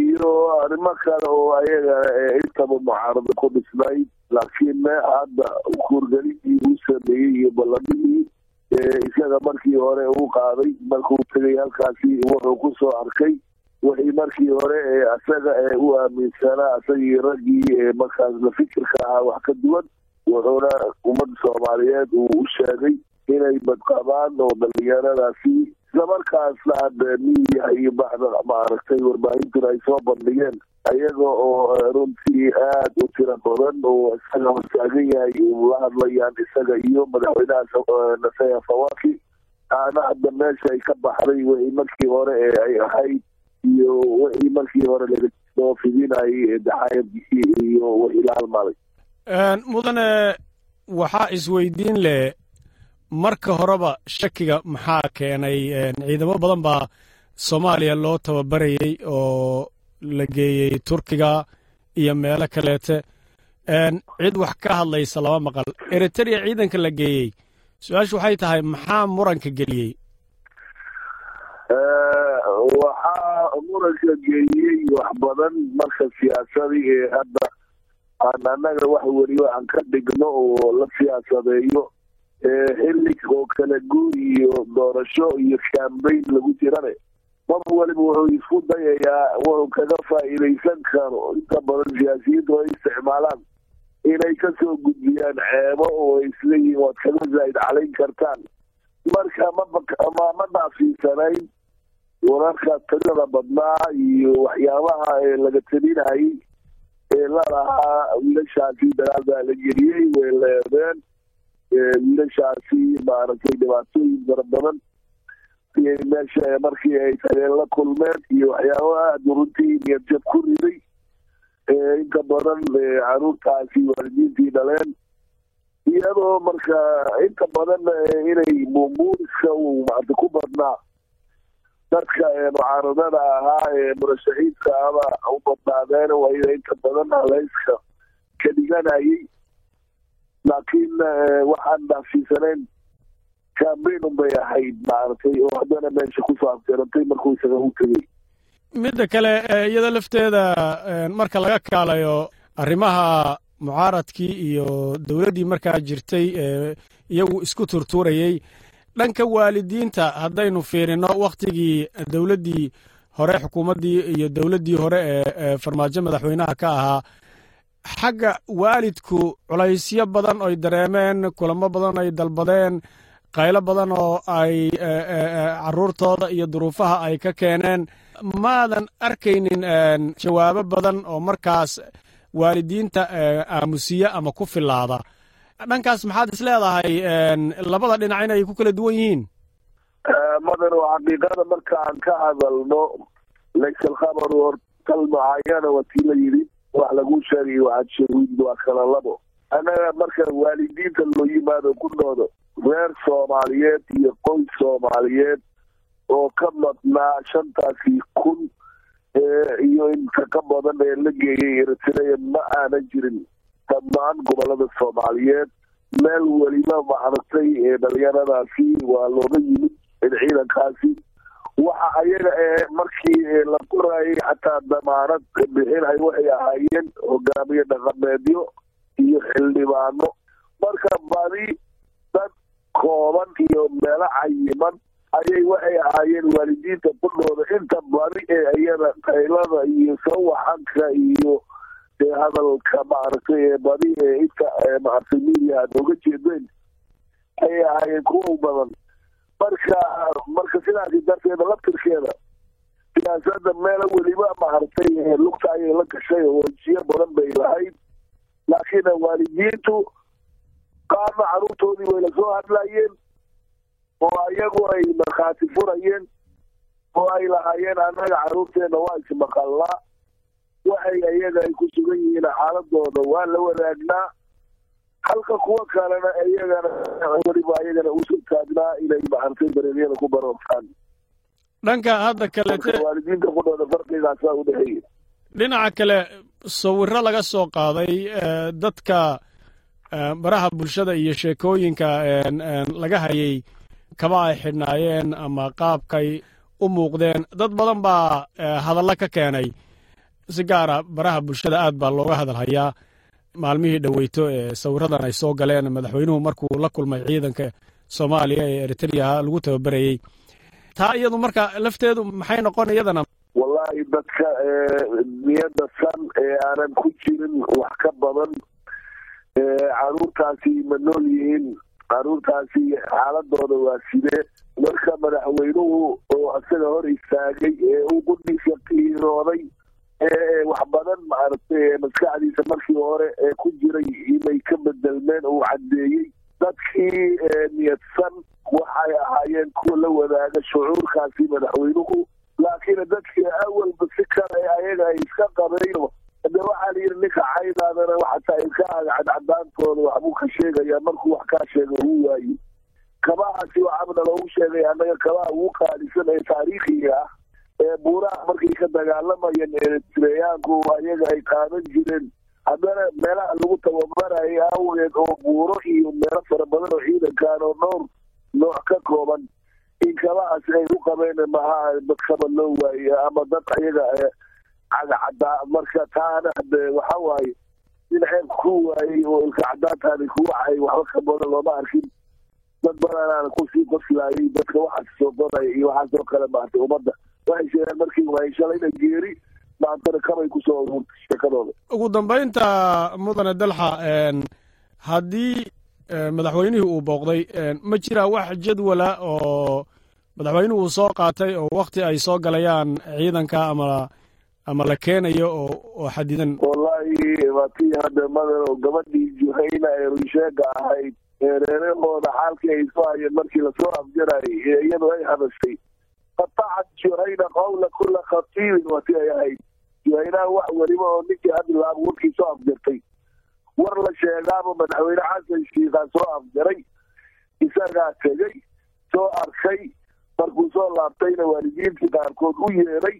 iyo arrimo kale oo ayaga intaba mucaarado ku dhisnayd laakiin hadda kuurgelidii uu sameeyey iyo ballamihii isaga markii hore uu qaaday markuu tegay halkaasi wuxuu ku soo arkay wixii markii hore ee isaga u aaminsanaa isagii raggii ee markaas la fikirka ahaa wax ka duwan wuxuuna ummadda soomaaliyeed uu u sheegay inay badqabaan oo dhalinyaradaasi islamarkaasna hadda miidiyaha iyo baxda maaragtay warbaahintuna ay soo bandhigeen ayaga oo runtii aad u tiro badan oo isaga hortaagan yahay la hadlayaan isaga iyo madaxweynaha nasaya fawaki aana hadda meesha ay ka baxday wixii markii hore ee ay ahayd iyo wixii markii hore laga soo fidinayay daxaayadkii iyo wixii la halmaaday. Mudane waxaa isweydiin leh marka horeba shakiga maxaa keenay? Ciidamo badan baa soomaaliya loo tababarayey oo la geeyey turkiga iyo meelo kaleete. Cid wax ka hadlaysa lama maqal. Eritrea ciidanka la geeyey su'aashu waxay tahay maxaa muranka geliyey waxaa muranka geeyey wax badan marka siyaasadii ee hadda aan annaga wax weliba aan ka dhigno oo la siyaasadeeyo xillig oo kala guur iyo doorasho iyo kambayn lagu jirane qof weliba wuxuu isku dayayaa wuxuu kaga faa'iidaysan karo. Inta badan siyaasiyiintu ay isticmaalaan inay ka soo gudbiyaan ceebo oo isleeyihiin waad kaga zaa'id calayn kartaan. Marka mama ma dhaafiisanayn wararka tirada badnaa iyo waxyaabaha ee laga telinayay ee lalahaa wiilashaasi dagaal baa la geliyey way leedeen wiilashaasi maaragtay dhibaatooyin fara badan ayay meesha markii ay tageen la kulmeen iyo waxyaaba aada runtii niyadjab ku riday. Inta badan caruurtaasi waalidiintii dhaleen. Iyadoo marka inta badan inay muumuuriska uu maanta ku badnaa. Dadka mucaaradada ahaa ee murashaxiinka aba u badnaadeen wayda inta badan haleyska ka dhiganayay. Laakiin waxaan dhaafsiisanayn kambayn unbay ahayd maaragtay oo haddana meesha ku soo afteerantay markuu isaga u tegey midda kale iyada lafteeda marka laga kaalayo arrimaha mucaaradkii iyo dowladdii markaa jirtay iyagu isku turtuurayey dhanka waalidiinta haddaynu fiirino wakhtigii dowladdii hore xukuumaddii iyo dowladdii hore ee farmaajo madaxweynaha ka ahaa xagga waalidku culaysyo badan oy dareemeen kulamo badan ay dalbadeen qaylo badan oo ay caruurtooda iyo duruufaha ay ka keeneen. Maadan arkaynin jawaabo badan oo markaas waalidiinta aamusiye ama ku filaada dhankaas maxaad is leedahay labada dhinac inay ku kala duwan yihiin? Madan oo xaqiiqada marka aan ka hadalno laysa alkhabaru hortal mucaayana watii la yidhi wax lagu sheegay waxaad sheegid waa kala labo. Annaga marka waalidiinta loo yimaado ku noodo reer soomaaliyeed iyo qoys soomaaliyeed oo ka madnaa shantaasi kun iyo inta ka badan ee la geeyay eritrea ma aanan jirin dhammaan gobollada soomaaliyeed. Meel weliba maaragtay dhalinyaradaasi waa looga yimid ciidankaasi. Waxa ayaga ee markii la qorayay xataa damaanad bixinay waxay ahaayeen hogaamiye dhaqameedyo iyo xildhibaano. Marka badi dad kooban iyo meelo cayiman. Ayay waxay ahaayeen waalidiinta kudhooda inta badi ee iyada qaylada iyo sawaxanka iyo dee hadalka maaragtay ee badi ee inta maaragtay media aad oga jeedeen ayay ahaayeen kuwa badan. Marka marka sidaasi darteeda laftirkeeda siyaasada meelo weliba maaragtay lugta ayay la gashay oo wajiyo badan bay lahayd. Laakiin waalidiintu qaarna caruurtoodii way la soo hadlayeen oo iyagu ay markhaati furayeen oo ay lahaayeen annaga caruurteena waa ismaqalnaa waxay iyaga ay ku sugan yihiin xaaladooda waa la wadaagnaa halka kuwa kalena iyagana weliba iyagana u soo taagnaa inay maaragtay dareeryada ku baroortaan. Dhanka hadda kalete waalidiinta kudhooda farqigaasaa u dhexeeya. Dhinaca kale sawirro laga soo qaaday dadka baraha bulshada iyo sheekooyinka laga hayay kaba ay xidhnaayeen ama qaabkay u muuqdeen dad badan baa hadallo ka keenay. Si gaara baraha bulshada aad baa looga hadal hayaa maalmihii dhoweyto ee sawiradan ay soo galeen madaxweynuhu markuu la kulmay ciidanka soomaaliya ee eritreya lagu tababarayey taa iyadu marka lafteedu maxay noqon iyadana? Wallaahi dadka niyadda san ee aanan ku jirin wax ka badan caruurtaasi ma nool yihiin. Caruurtaasi xaaladooda waa sidee marka madaxweynuhu oo isaga hor istaagay ee uu guddiisa qiirooday ee wax badan maaragtay maskaxdiisa markii hore ee ku jiray inay ka bedelmeen uu caddeeyey. Dadkii niyadsan waxay ahaayeen kuwa la wadaaga shucuurkaasi madaxweynuhu. Laakiin dadkii awalba si kale ayaga ay iska qabeyno de waxaa la yidhi ninka caydaadana waxataa ilka aga cadcadaantooda waxbuu ka sheegayaa markuu wax kaa sheega uu waayo kabahaasi waxaabna loogu sheegay annaga kabaha ugu qaalisan ee taariikhiga ah ee buuraha markay ka dagaalamayeen eritreyaanku ayaga ay qaadan jireen. Haddana meelaha lagu tababarayay awgeed oo buuro iyo meelo fara badan oo ciidankan oo dhowr nooc ka kooban in kabahaasi ay u qabeen maha dadkaba loo waaye ama dad ayaga cagacaddaa marka taana de waxa waaye in ceeb ku waayey oo ilka cadaantaani ku wacay waxba ka badan looma arkin. Dad badanaana ku sii qoslaayay dadka waxaas soo qodaya iyo waxaasoo kale maartay ummadda. Waxay sheegeen markii waayay shalayna geeri maantana kabay ku soo ururtay sheekadooda ugu dambaynta mudane dalxa haddii madaxweynihii uu booqday ma jiraa wax jadwala oo madaxweynuhu uu soo qaatay oo wakti ay soo galayaan ciidanka ama ama la keenayo oo xadidan. Wallaahi waa tii hadda madan oo gabadhii juhayna ee runsheega ahayd ee reerahooda xaalkii ay soo hayeen markii la soo afjarayay ee iyadu ay hadashay. Qatacat juhayna qawla kula khatiibin waa tii ay ahayd. Juhaynaha wax weliba oo ninkii hadlaab warkii soo afjartay. War la sheegaaba madaxweyne xasan shiikhaa soo afjaray. Isagaa tegey soo arkay markuu soo laabtayna waalidiintii qaarkood u yeeray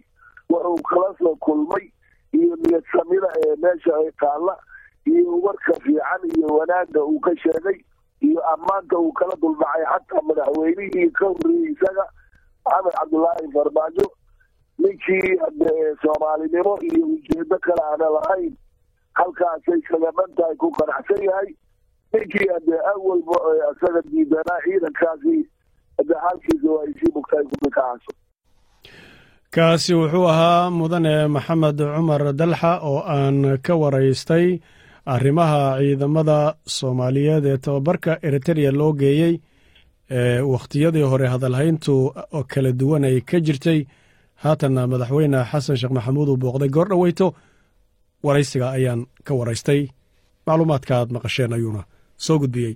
wuxuu kala soo kulmay iyo niyad samida ee meesha ay taalla iyo warka fiican iyo wanaagga uu ka sheegay iyo ammaanka uu kala duldhacay xataa madaxweynihii ka horreeyey isaga maxamed cabdullaahi farmaajo. Ninkii soomaalinimo iyo ujeedo kale aana lahayn halkaasay kagaman tahay ku qanacsan yahay. Ninkii hade awalba isaga diidanaa ciidankaasi hade xaalkiisa waa isii mugtahay kumikacaaso kaasi wuxuu ahaa mudane maxamed cumar dalxa oo aan ka waraystay arrimaha ciidamada soomaaliyeed ee tababarka eritereya loo geeyey ee wakhtiyadii hore hadalhayntu kala duwan ay ka jirtay. Haatanna madaxweyne xasan sheekh maxamuud uu booqday goor dhoweyto waraysiga ayaan ka waraystay. Macluumaadka aad maqasheen ayuuna soo gudbiyey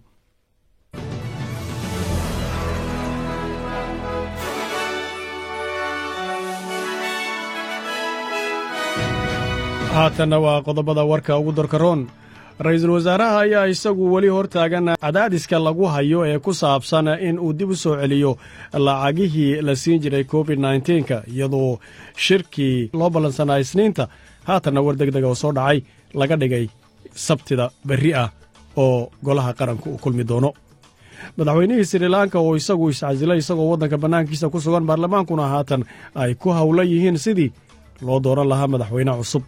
haatanna waa qodobada warka ugu dorkaroon ra'iisul wasaaraha ayaa isagu weli hortaagan cadaadiska lagu hayo ee ku saabsan in uu dib u soo celiyo lacagihii la siin jiray covid nnteenka iyadoo shirkii loo ballansanaa isniinta. Haatanna war deg dega oo soo dhacay laga dhigay sabtida berri ah oo golaha qaranka uu kulmi doono. Madaxweynihii srilanka oo isagu iscasilay isagoo waddanka bannaankiisa ku sugan baarlamaankuna haatan ay ku howlan yihiin sidii loo dooran lahaa madaxweyne cusub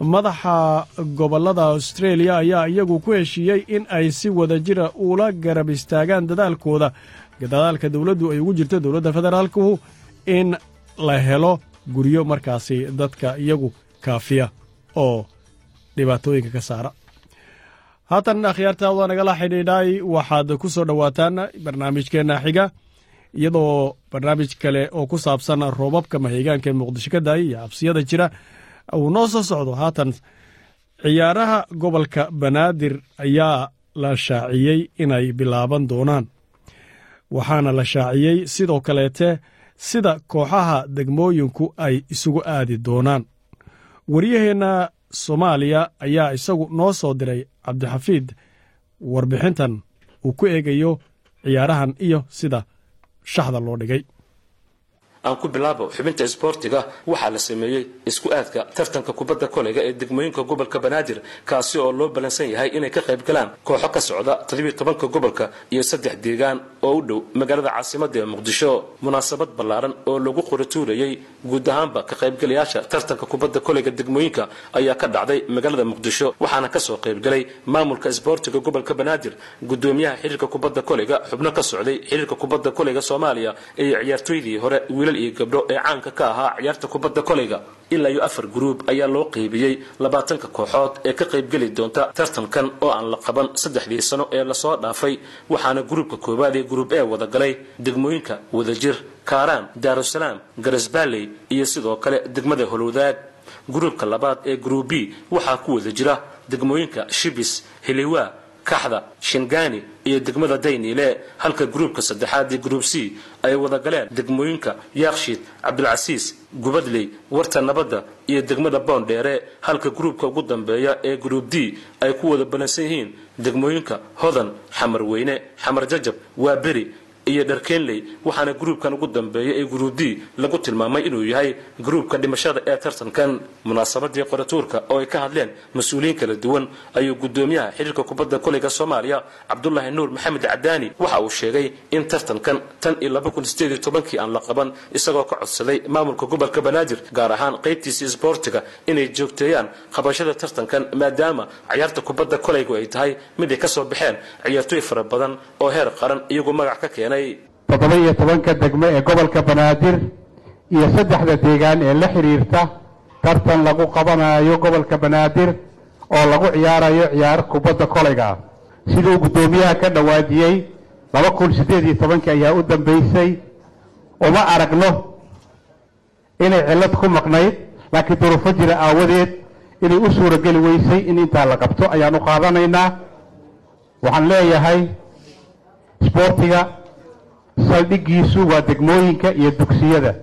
madaxa gobollada austreeliya ayaa iyagu ku heshiiyey in ay si wada jira ula garab istaagaan dadaalkooda. Dadaalka dowladdu ay ugu jirto dowladda federaalkuhu in la helo guryo markaasi dadka iyagu kaafiya oo dhibaatooyinka ka saara. Haatan akhyaarta waa nagala xidhiidhay. Waxaad ku soo dhowaataan barnaamijkeenna xiga iyadoo barnaamij kale oo ku saabsan roobabka mahigaanka ee muqdisho ka daayay iyo cabsiyada jira uu noo soo socdo haatan ciyaaraha gobolka banaadir ayaa la shaaciyey inay bilaaban doonaan. Waxaana la shaaciyey sidoo kaleete sida kooxaha degmooyinku ay isugu aadi doonaan. Waryaheenna soomaaliya ayaa isagu noo soo diray cabdixafiid warbixintan uu ku eegayo ciyaarahan iyo sida shaxda loo dhigay aan ku bilaabo xubinta isboortiga waxaa la sameeyey isku aadka tartanka kubadda koleyga ee degmooyinka gobolka banaadir kaasi oo loo balansan yahay inay ka qayb galaan kooxo ka socda toddobiyo tobanka gobolka iyo saddex deegaan oo u dhow magaalada caasimada ee muqdisho. Munaasabad ballaaran oo lagu qoratuurayey guud ahaanba ka qaybgalayaasha tartanka kubadda koleyga degmooyinka ayaa ka dhacday magaalada muqdisho waxaana ka soo qaybgalay maamulka isboortiga gobolka banaadir gudoomiyaha xiriirka kubadda koleyga xubno ka socday xiriirka kubadda koleyga soomaaliya iyo ciyaartooydii hore wiilal iyo gabdho ee caanka ka ahaa ciyaarta kubadda koleyga ilaa iyo afar gruub ayaa loo qeybiyey labaatanka kooxood ee ka qaybgeli doonta tartankan oo aan la qaban saddexdii sano ee la soo dhaafay waxaana gruubka koowaad ee gruub ee wada galay degmooyinka wadajir kaaraan daarusalaam garasbaaley iyo sidoo kale degmada holowdaag gruubka labaad ee gruub b waxaa ku wada jira degmooyinka shibis hiliwaa kaxda shingani iyo degmada dayniile halka gruubka saddexaad ee gruub c ay wada galeen degmooyinka yaakshiid cabdilcasiis gubadley warta nabadda iyo degmada boondheere halka gruubka ugu dambeeya ee gruub d ay ku wada balansan yihiin degmooyinka hodan xamar weyne xamar jajab waaberi iyo dharkeenley waxaana gruubkan ugu dambeeya ee gruub d lagu tilmaamay inuu yahay gruubka dhimashada ee tartankan. Munaasabadii qoratuurka oo ay ka hadleen mas'uuliyiin kala duwan ayuu gudoomiyaha xiriirka kubadda koleyga soomaaliya cabdulaahi nuur maxamed cadaani waxa uu sheegay in tartankan tan iyo tobankii aan la qaban isagoo ka codsaday maamulka gobolka banaadir gaar ahaan qaybtiisa isboortiga inay joogteeyaan qabashada tartankan maadaama ciyaarta kubadda koleygu ay tahay mid ay ka soo baxeen ciyaartooy fara badan oo heer qaran iyagu magac ka keenay toddoba iyo tobanka degmo ee gobolka banaadir iyo saddexda deegaan ee la xidhiirta tartan lagu qabanayo gobolka banaadir oo lagu ciyaarayo ciyaar kubadda koleyga ah siduu guddoomiyaha ka dhawaajiyey laba kun siddeed iyo tobankii ayaa u dambaysay uma aragno inay cillad ku maqnayd laakiin duruufo jira aawadeed inay u suurageli weysay in intaa la qabto ayaan u qaadanaynaa. Waxaan leeyahay isboortiga saldhiggiisu waa degmooyinka iyo dugsiyada.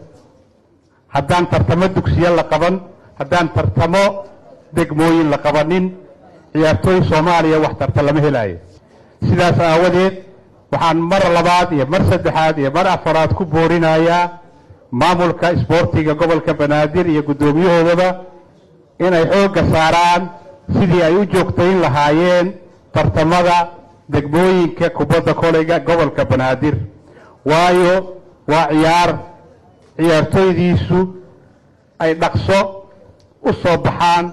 Haddaan tartamo dugsiyo la qaban haddaan tartamo degmooyin la qabanin ciyaartooy soomaaliya wax tarta lama helaayo. Sidaas aawadeed waxaan mar labaad iyo mar saddexaad iyo mar afaraad ku boorinayaa maamulka isboortiga gobolka banaadir iyo guddoomiyahoodaba inay xoogga saaraan sidii ay u joogtayn lahaayeen tartamada degmooyinka kubadda koleyga gobolka banaadir waayo waa ciyaar. Ciyaartooydiisu ay dhaqso u soo baxaan.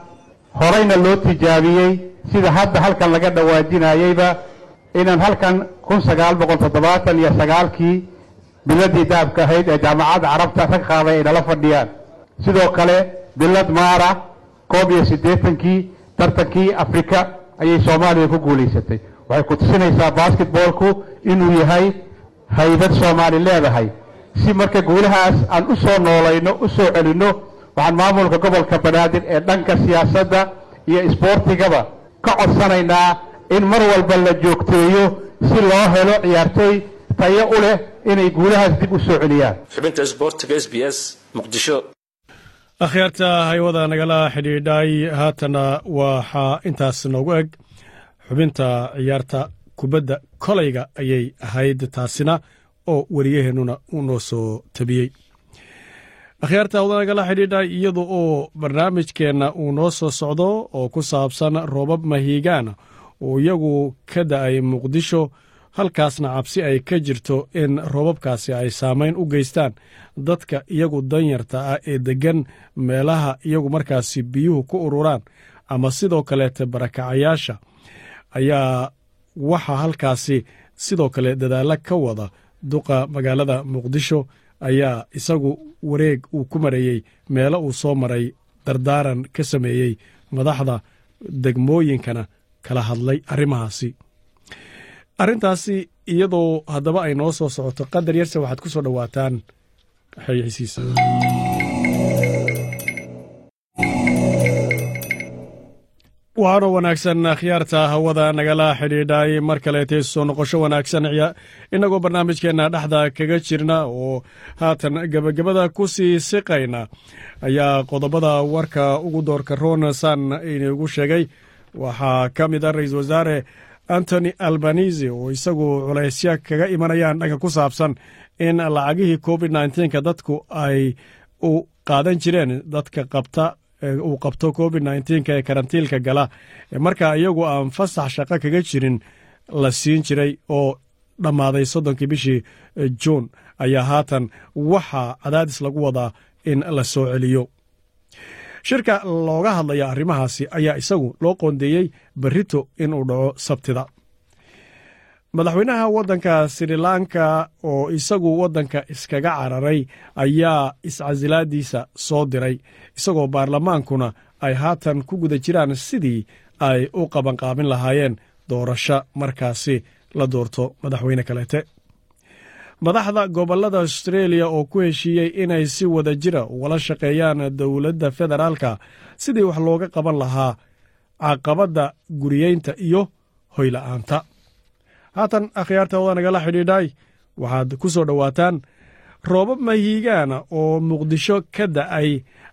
Horeyna loo tijaabiyey. Sida hadda halkan laga dhawaajinayeyba inaan halkan kun sagaal boqol toddobaatan iyo sagaalkii biladii dahabka ahayd ee jaamacadda carabta rag qaaday ay nala fadhiyaan. Sidoo kale bilad maara koob iyo siddeetankii tartankii afrika ayay soomaaliya ku guulaysatay waxay ku tusinaysaa basketboolku inuu yahay haybad soomaali leedahay. Si marka guulahaas aan u soo noolayno u soo celinno waxaan maamulka gobolka banaadir ee dhanka siyaasadda iyo isboortigaba ka codsanaynaa in mar walba la joogteeyo si loo helo ciyaartooy tayo u leh inay guulahaas dib u soo celiyaan. Xubinta isboortiga s b s muqdisho. Akhyaarta haywada nagala xidhiidhay haatana waxaa intaas noogu eg xubinta ciyaarta kubadda koleyga ayay ahayd taasina oo wariyaheennuna u noo soo tabiyey. Akhyaarta hawada nagala xidhiidhay iyada oo barnaamijkeenna uu noo soo socdo oo ku saabsan roobab mahiigaana oo iyagu ka da'ay muqdisho halkaasna cabsi ay ka jirto in roobabkaasi ay saamayn u geystaan. Dadka iyagu danyarta ah ee deggan meelaha iyagu markaasi biyuhu ku ururaan ama sidoo kaleete barakacayaasha ayaa waxaa halkaasi sidoo kale dadaalla ka wada duqa magaalada muqdisho ayaa isagu wareeg uu ku mareeyey meelo uu soo maray dardaaran ka sameeyey madaxda degmooyinkana kala hadlay arrimahaasi. Arrintaasi iyadoo haddaba ay noo soo socoto qadar yarse waxaad ku soo dhowaataan xayxisiisa waxaanoo wanaagsan akhyaarta hawada nagala xidhiidhay mar kaleete soo noqosho wanaagsan innagoo barnaamijkeenna dhexda kaga jirna oo haatan gebagabada ku sii siqayna ayaa qodobada warka ugu doorka roon san inugu sheegay. Waxaa ka mid a ra'iisul wasaare antony albanisi oo isagu culaysya kaga imanayaan dhanka ku saabsan in lacagihii covid nnteenka dadku ay u qaadan jireen dadka qabta uu qabto covid nteenka ee karantiilka gala. Markaa iyagu aan fasax shaqo kaga jirin la siin jiray oo dhammaaday soddonkii bishii juun ayaa haatan waxaa cadaadis lagu wadaa in la soo celiyo. Shirka looga hadlaya arrimahaasi ayaa isagu loo qoondeeyey berrito inuu dhaco sabtida. Madaxweynaha waddanka srilanka oo isagu waddanka iskaga cararay ayaa iscasilaadiisa soo diray isagoo baarlamaankuna ay haatan ku guda jiraan sidii ay u qabanqaabin lahaayeen doorasho. Markaasi la doorto madaxweyne kaleete. Madaxda gobollada austreeliya oo ku heshiiyey inay si wada jira ugala shaqeeyaan dowladda federaalka sidii wax looga qaban lahaa caqabadda guriyeynta iyo hoyla'aanta. Haatan akhyaarta wada nagala xidhiidhay waxaad ku soo dhowaataan roobab mahiigaana oo muqdisho ka da'ay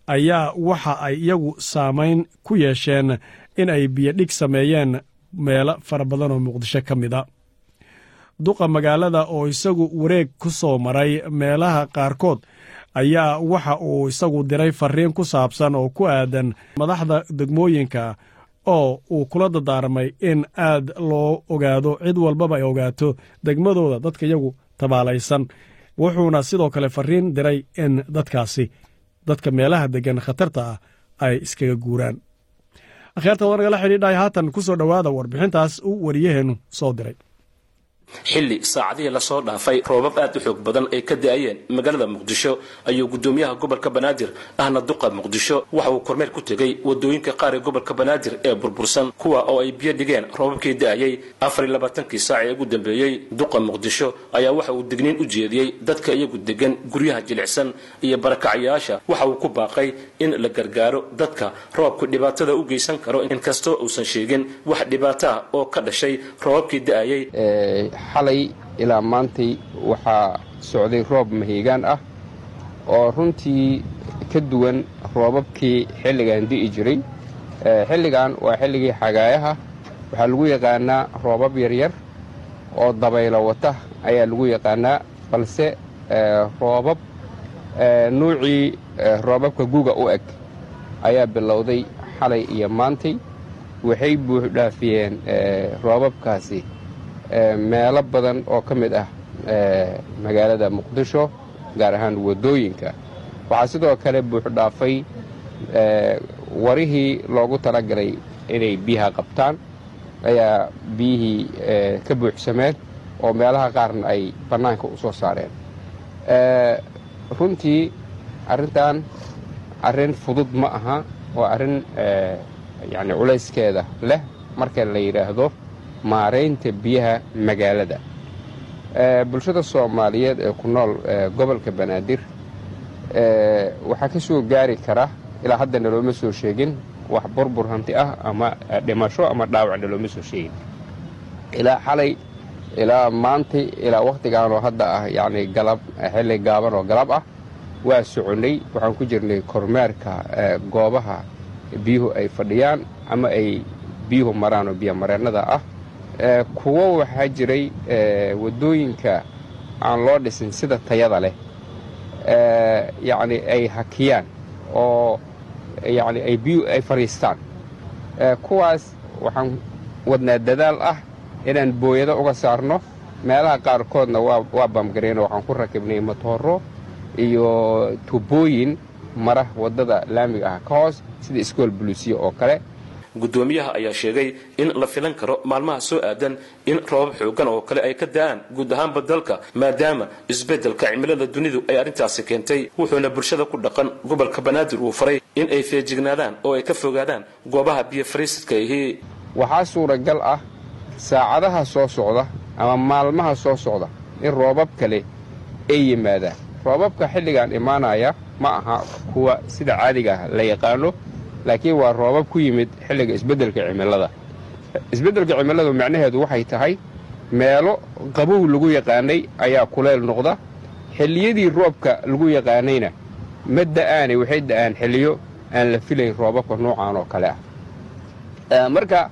ayaa waxa ay iyagu saamayn ku yeesheen in ay biyodhig sameeyeen meelo fara badan oo muqdisho ka mid a. Duqa magaalada oo isagu wareeg ku soo maray meelaha qaarkood ayaa waxa uu isagu diray fariin ku saabsan oo ku aadan madaxda degmooyinka oo uu kula dadaarmay in aad loo ogaado cid walbaba ay ogaato degmadooda dadka iyagu tabaalaysan. Wuxuuna sidoo kale fariin diray in dadkaasi dadka meelaha deggan khatarta ah ay iskaga guuraan. Akhyaarta waa nagala xidhiidhay haatan ku soo dhowaada warbixintaas uu wariyaheennu soo diray xilli saacadihii la soo dhaafay roobab aad u xoog badan ay ka da'ayeen. Magaalada muqdisho ayuu gudoomiyaha gobolka banaadir ahna duqa muqdisho waxa uu kormeer ku tegey waddooyinka qaar ee gobolka banaadir ee burbursan kuwa oo ay biyo dhigeen. Roobabkii da'ayey afar iyo labaatankii saac ee ugu dambeeyey duqa muqdisho ayaa waxa uu digniin u jeediyey dadka iyagu degan guryaha jilicsan iyo barakacayaasha waxa uu ku baaqay in la gargaaro dadka roobku dhibaatada u geysan karo. Inkastoo uusan sheegin wax dhibaato ah oo ka dhashay roobabkii da'ayey xalay ilaa maantay waxaa socday roob mahiigaan ah oo runtii ka duwan roobabkii xilligan di'i jiray. Xilligan waa xilligii xagaayaha. Waxaa lagu yaqaanaa roobab yaryar oo dabaylo wata ayaa lagu yaqaanaa balse roobab nuucii roobabka guga u eg ayaa bilowday xalay iyo maantay waxay buuxdhaafiyeen roobabkaasi meelo badan oo ka mid ah magaalada muqdisho gaar ahaan waddooyinka. Waxaa sidoo kale buuxdhaafay warihii loogu talagalay inay biyaha qabtaan. Ayaa biyihii ka buuxsameen oo meelaha qaarna ay bannaanka u soo saareen. Runtii arrintan arrin fudud ma aha waa arrin yacni culayskeeda leh marka la yidhaahdo maaraynta biyaha magaalada. Bulshada soomaaliyeed ee ku nool gobolka banaadir waxaa ka soo gaari kara ilaa haddana looma soo sheegin wax burbur hanti ah ama dhimasho ama dhaawacna looma soo sheegin. Ilaa xalay ilaa maantay ilaa wakhtigaanoo hadda ah yacni galab xilli gaaban oo galab ah waa soconnay. Waxaan ku jirnay kormeerka goobaha biyuhu ay fadhiyaan ama ay biyuhu maraan oo biyomareennada ah kuwo waxaa jiray waddooyinka aan loo dhisin sida tayada leh. Yacni ay hakiyaan oo yacni ay biyu ay fadhiistaan kuwaas waxaan wadnaa dadaal ah inaan booyado uga saarno. Meelaha qaarkoodna waa baamgareyno waxaan ku rakibnay matooro iyo tubooyin mara waddada laamiga ah ka hoos sida iskool buluusiya oo kale gudoomiyaha ayaa sheegay in la filan karo maalmaha soo aadan in roobab xoogan oo kale ay ka da'aan guud ahaanba dalka maadaama isbeddelka cimilada dunidu ay arrintaasi keentay. Wuxuuna bulshada ku dhaqan gobolka banaadir uu faray in ay feejignaadaan oo ay ka fogaadaan goobaha biyo fariisidka ihi waxaa suuragal ah saacadaha soo socda ama maalmaha soo socda in roobab kale ay yimaadaan. Roobabka xilligan imaanaya ma aha kuwa sida caadiga ah la yaqaano laakiin waa roobab ku yimid xilliga isbeddelka cimilada. Isbeddelka cimiladu macnaheedu waxay tahay meelo qabow lagu yaqaanay ayaa kuleyl noqda xilliyadii roobka lagu yaqaanayna ma da'aane waxay da'aan xilliyo aan la filayn roobabka noocaan oo kale ah. Marka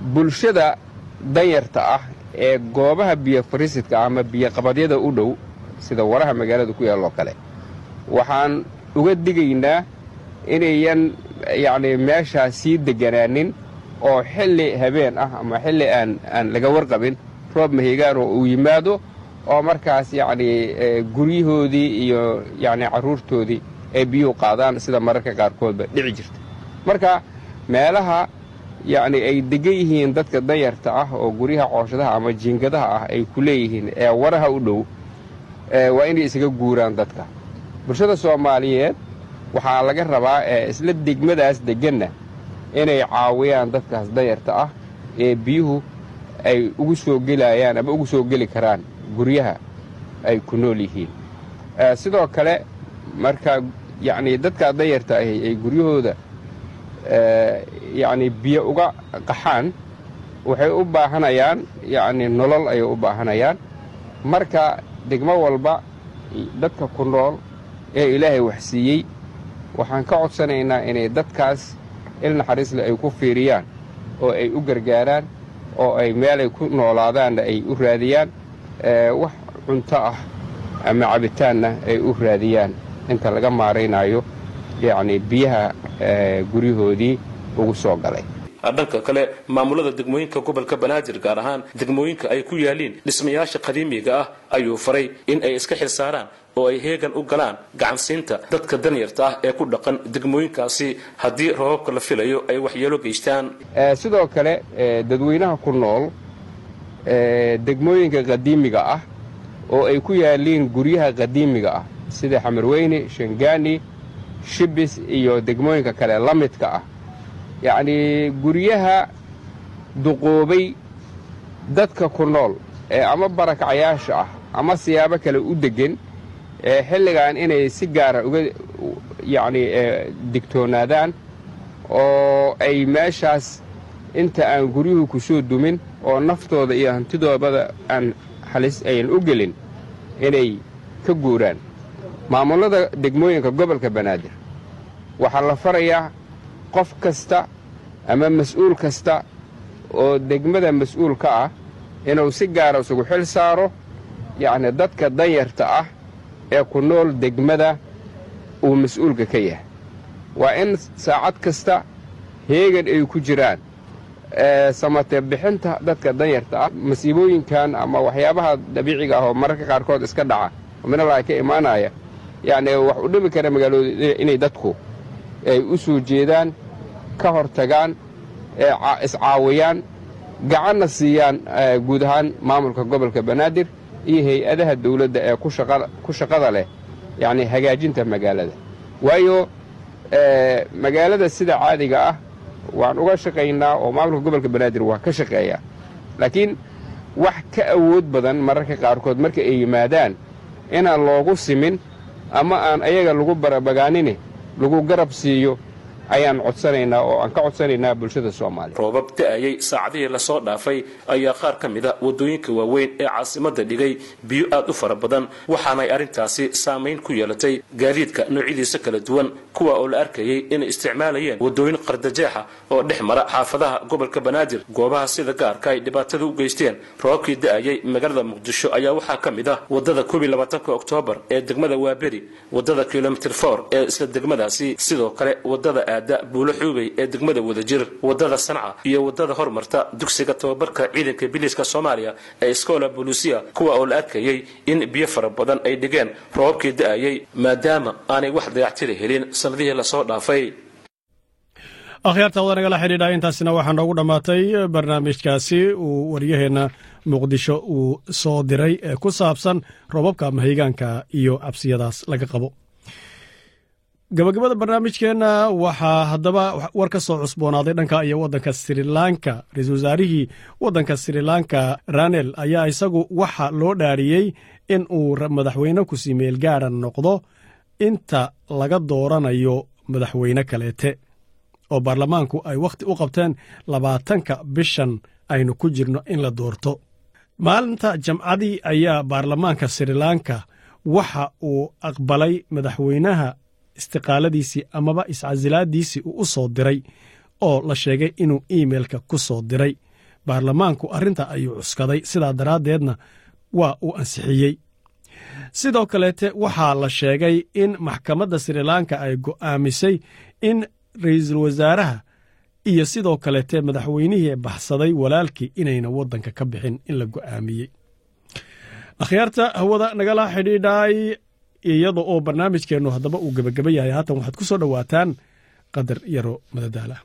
bulshada danyarta ah ee goobaha biyo fariisidka ama biyoqabadyada u dhow sida waraha magaalada ku yaalloo kale waxaan uga digaynaa inayan yacnii meeshaas sii deganaanin oo xilli habeen ah ama xilli aan aan laga warqabin roob mahigaan oo uu yimaado oo markaas yacnii guryahoodii iyo yacnii carruurtoodii ay biyuhu qaadaan sida mararka qaarkoodba dhici jirta. Marka meelaha yacnii ay degan yihiin dadka danyarta ah oo guryaha cooshadaha ama jiingadaha ah ay ku leeyihiin ee waraha u dhow waa inay isaga guuraan dadka. Bulshada soomaaliyeed waxaa laga rabaa ee isla degmadaas degganna inay caawiyaan dadkaas danyarta ah ee biyuhu ay ugu soo gelayaan ama ugu soo geli karaan guryaha ay ku nool yihiin. Sidoo kale marka yacnii dadkaa danyarta ahi ay guryahooda yacnii biyo uga qaxaan waxay u baahanayaan yacnii nolol ayay u baahanayaan. Marka degmo walba dadka ku nool ee ilaahay wax siiyey waxaan ka codsanaynaa inay dadkaas il naxariisle ay ku fiiriyaan oo ay u gargaaraan oo ay meelay ku noolaadaanna ay u raadiyaan wax cunto ah ama cabitaanna ay u raadiyaan. Inta laga maaraynaayo yacnii biyaha guryahoodii ugu soo galay. Dhanka kale maamulada degmooyinka gobolka banaadir gaar ahaan degmooyinka ay ku yaaliin dhismayaasha qadiimiga ah ayuu faray in ay iska xil saaraan oo ay heegan u galaan gacansiinta dadka danyarta ah ee ku dhaqan degmooyinkaasi haddii roobabka la filayo ay waxyeelo geystaan. Sidoo kale dadweynaha ku nool degmooyinka qadiimiga ah oo ay ku yaaliin guryaha qadiimiga ah sida xamarweyne shangaani shibis iyo degmooyinka kale la midka ah. Yacnii guryaha duqoobay dadka ku nool ee ama barakacayaasha ah ama siyaabo kale u deggan xilligan inay si gaara uga yacnii digtoonaadaan oo ay meeshaas inta aan guryuhu ku soo dumin oo naftooda iyo hantidoobada aan halis ayan u gelin inay ka guuraan. Maamullada degmooyinka gobolka banaadir waxaa la farayaa qof kasta ama mas'uul kasta oo degmada mas'uul ka ah inuu si gaara isugu xil saaro yacni dadka danyarta ah ee ku nool degmada uu mas'uulka ka yahay. Waa in saacad kasta heegan ay ku jiraan samate bixinta dadka danyarta ah masiibooyinkan ama waxyaabaha dabiiciga ah oo mararka qaarkood iska dhaca minalaha ka imaanaya yacni wax u dhimi kara magaalooda inay dadku ay u soo jeedaan ka hor tagaan iscaawiyaan gacanna siiyaan guud ahaan maamulka gobolka banaadir iyo hay'adaha dawladda ee ku shaqada leh yacni hagaajinta magaalada. Waayo magaalada sida caadiga ah waan uga shaqaynaa oo maamulka gobolka banaadir waa ka shaqeeyaa laakiin wax ka awood badan mararka qaarkood marka ay yimaadaan inaan loogu simin ama aan ayaga lagu barabagaanini lagu garab siiyo ayaan codsanaynaa oo aan ka codsanaynaa bulshada soomaaliya. Roobab da'ayay saacadihii la soo dhaafay ayaa qaar ka mid a waddooyinka waaweyn ee caasimadda dhigay biyo aad u fara badan waxaanay arrintaasi saamayn ku yeelatay gaadiidka noocyadiisa kala duwan kuwa oo la arkayay inay isticmaalayeen waddooyin qardajeexa oo dhex mara xaafadaha gobolka banaadir. Goobaha sida gaarka ay dhibaatada u geysteen roobabkii da'ayay magaalada muqdisho ayaa waxaa ka mid ah waddada koob iyo labaatanka oktoobar ee degmada waaberi waddada kilomitir for ee isla degmadaasi. Sidoo kale waddada buulo xuubey ee degmada wadajir waddada sanca iyo waddada hormarta dugsiga tababarka ciidanka biliiska soomaaliya ee scola bolusia kuwa oo la arkayay in biyo fara badan ay dhigeen roobabkii da'ayay maadaama aanay wax dayactiri helin sannadihii la soo dhaafay. Akhyaarta wada nagala xidhiidha intaasina waxaa noogu dhammaatay barnaamijkaasi uu waryaheenna muqdisho uu soo diray ee ku saabsan roobabka mahaygaanka iyo cabsiyadaas laga qabo gabagabada barnaamijkeenna waxaa haddaba war ka soo cusboonaaday dhanka iyo waddanka sri lanka. Ra'iisul wasaarihii waddanka sri lanka ranel ayaa isagu waxa loo dhaariyey in uu madaxweyne ku-sii meel gaara noqdo. Inta laga dooranayo madaxweyne kaleete oo baarlamaanku ay wakhti u qabteen labaatanka bishan aynu ku jirno in la doorto. Maalinta jamcadii ayaa baarlamaanka sri lanka waxa uu aqbalay madaxweynaha istiqaaladiisii amaba iscasilaadiisii uu u soo diray oo la sheegay inuu iimeilka ku soo diray. Baarlamaanku arrinta ayuu cuskaday sidaa daraaddeedna waa uu ansixiyey. Sidoo kaleete waxaa la sheegay in maxkamadda sri lanka ay go'aamisay in ra'iisul wasaaraha iyo sidoo kaleete madaxweynihii baxsaday walaalkii inayna waddanka ka bixin in la go'aamiyey. Akhyaarta hawada nagala xidhiidhay iyada oo barnaamijkeennu haddaba uu gebageba yahay haatan waxaad ku soo dhowaataan qadar yaro madadaala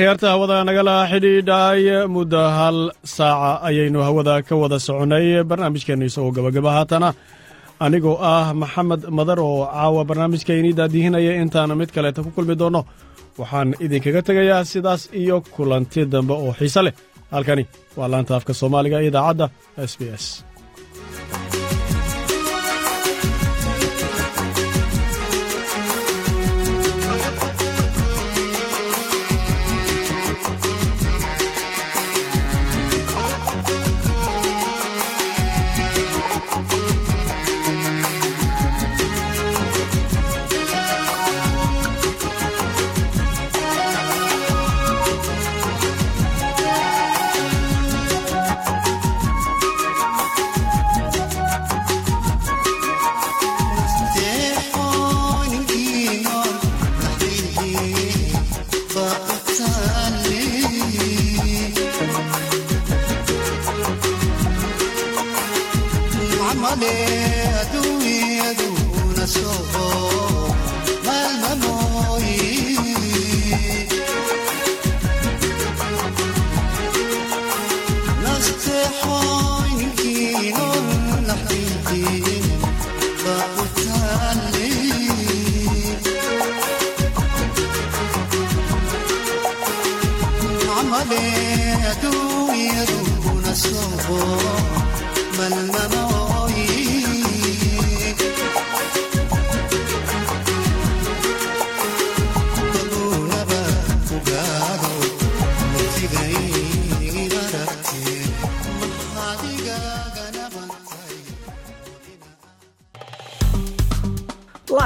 akhyaarta hawada nagala xidhiidhay muddo hal saaca ayaynu hawada ka wada soconnay barnaamijkeenna isagoo gabagaba haatana anigoo ah maxamed madar oo caawa barnaamijka inii daadihinaya. Intaana mid kaleeta ku kulmi doonno waxaan idinkaga tegayaa sidaas iyo kulanti dambe oo xiise leh. Halkani waa laanta afka soomaaliga idaacadda s b s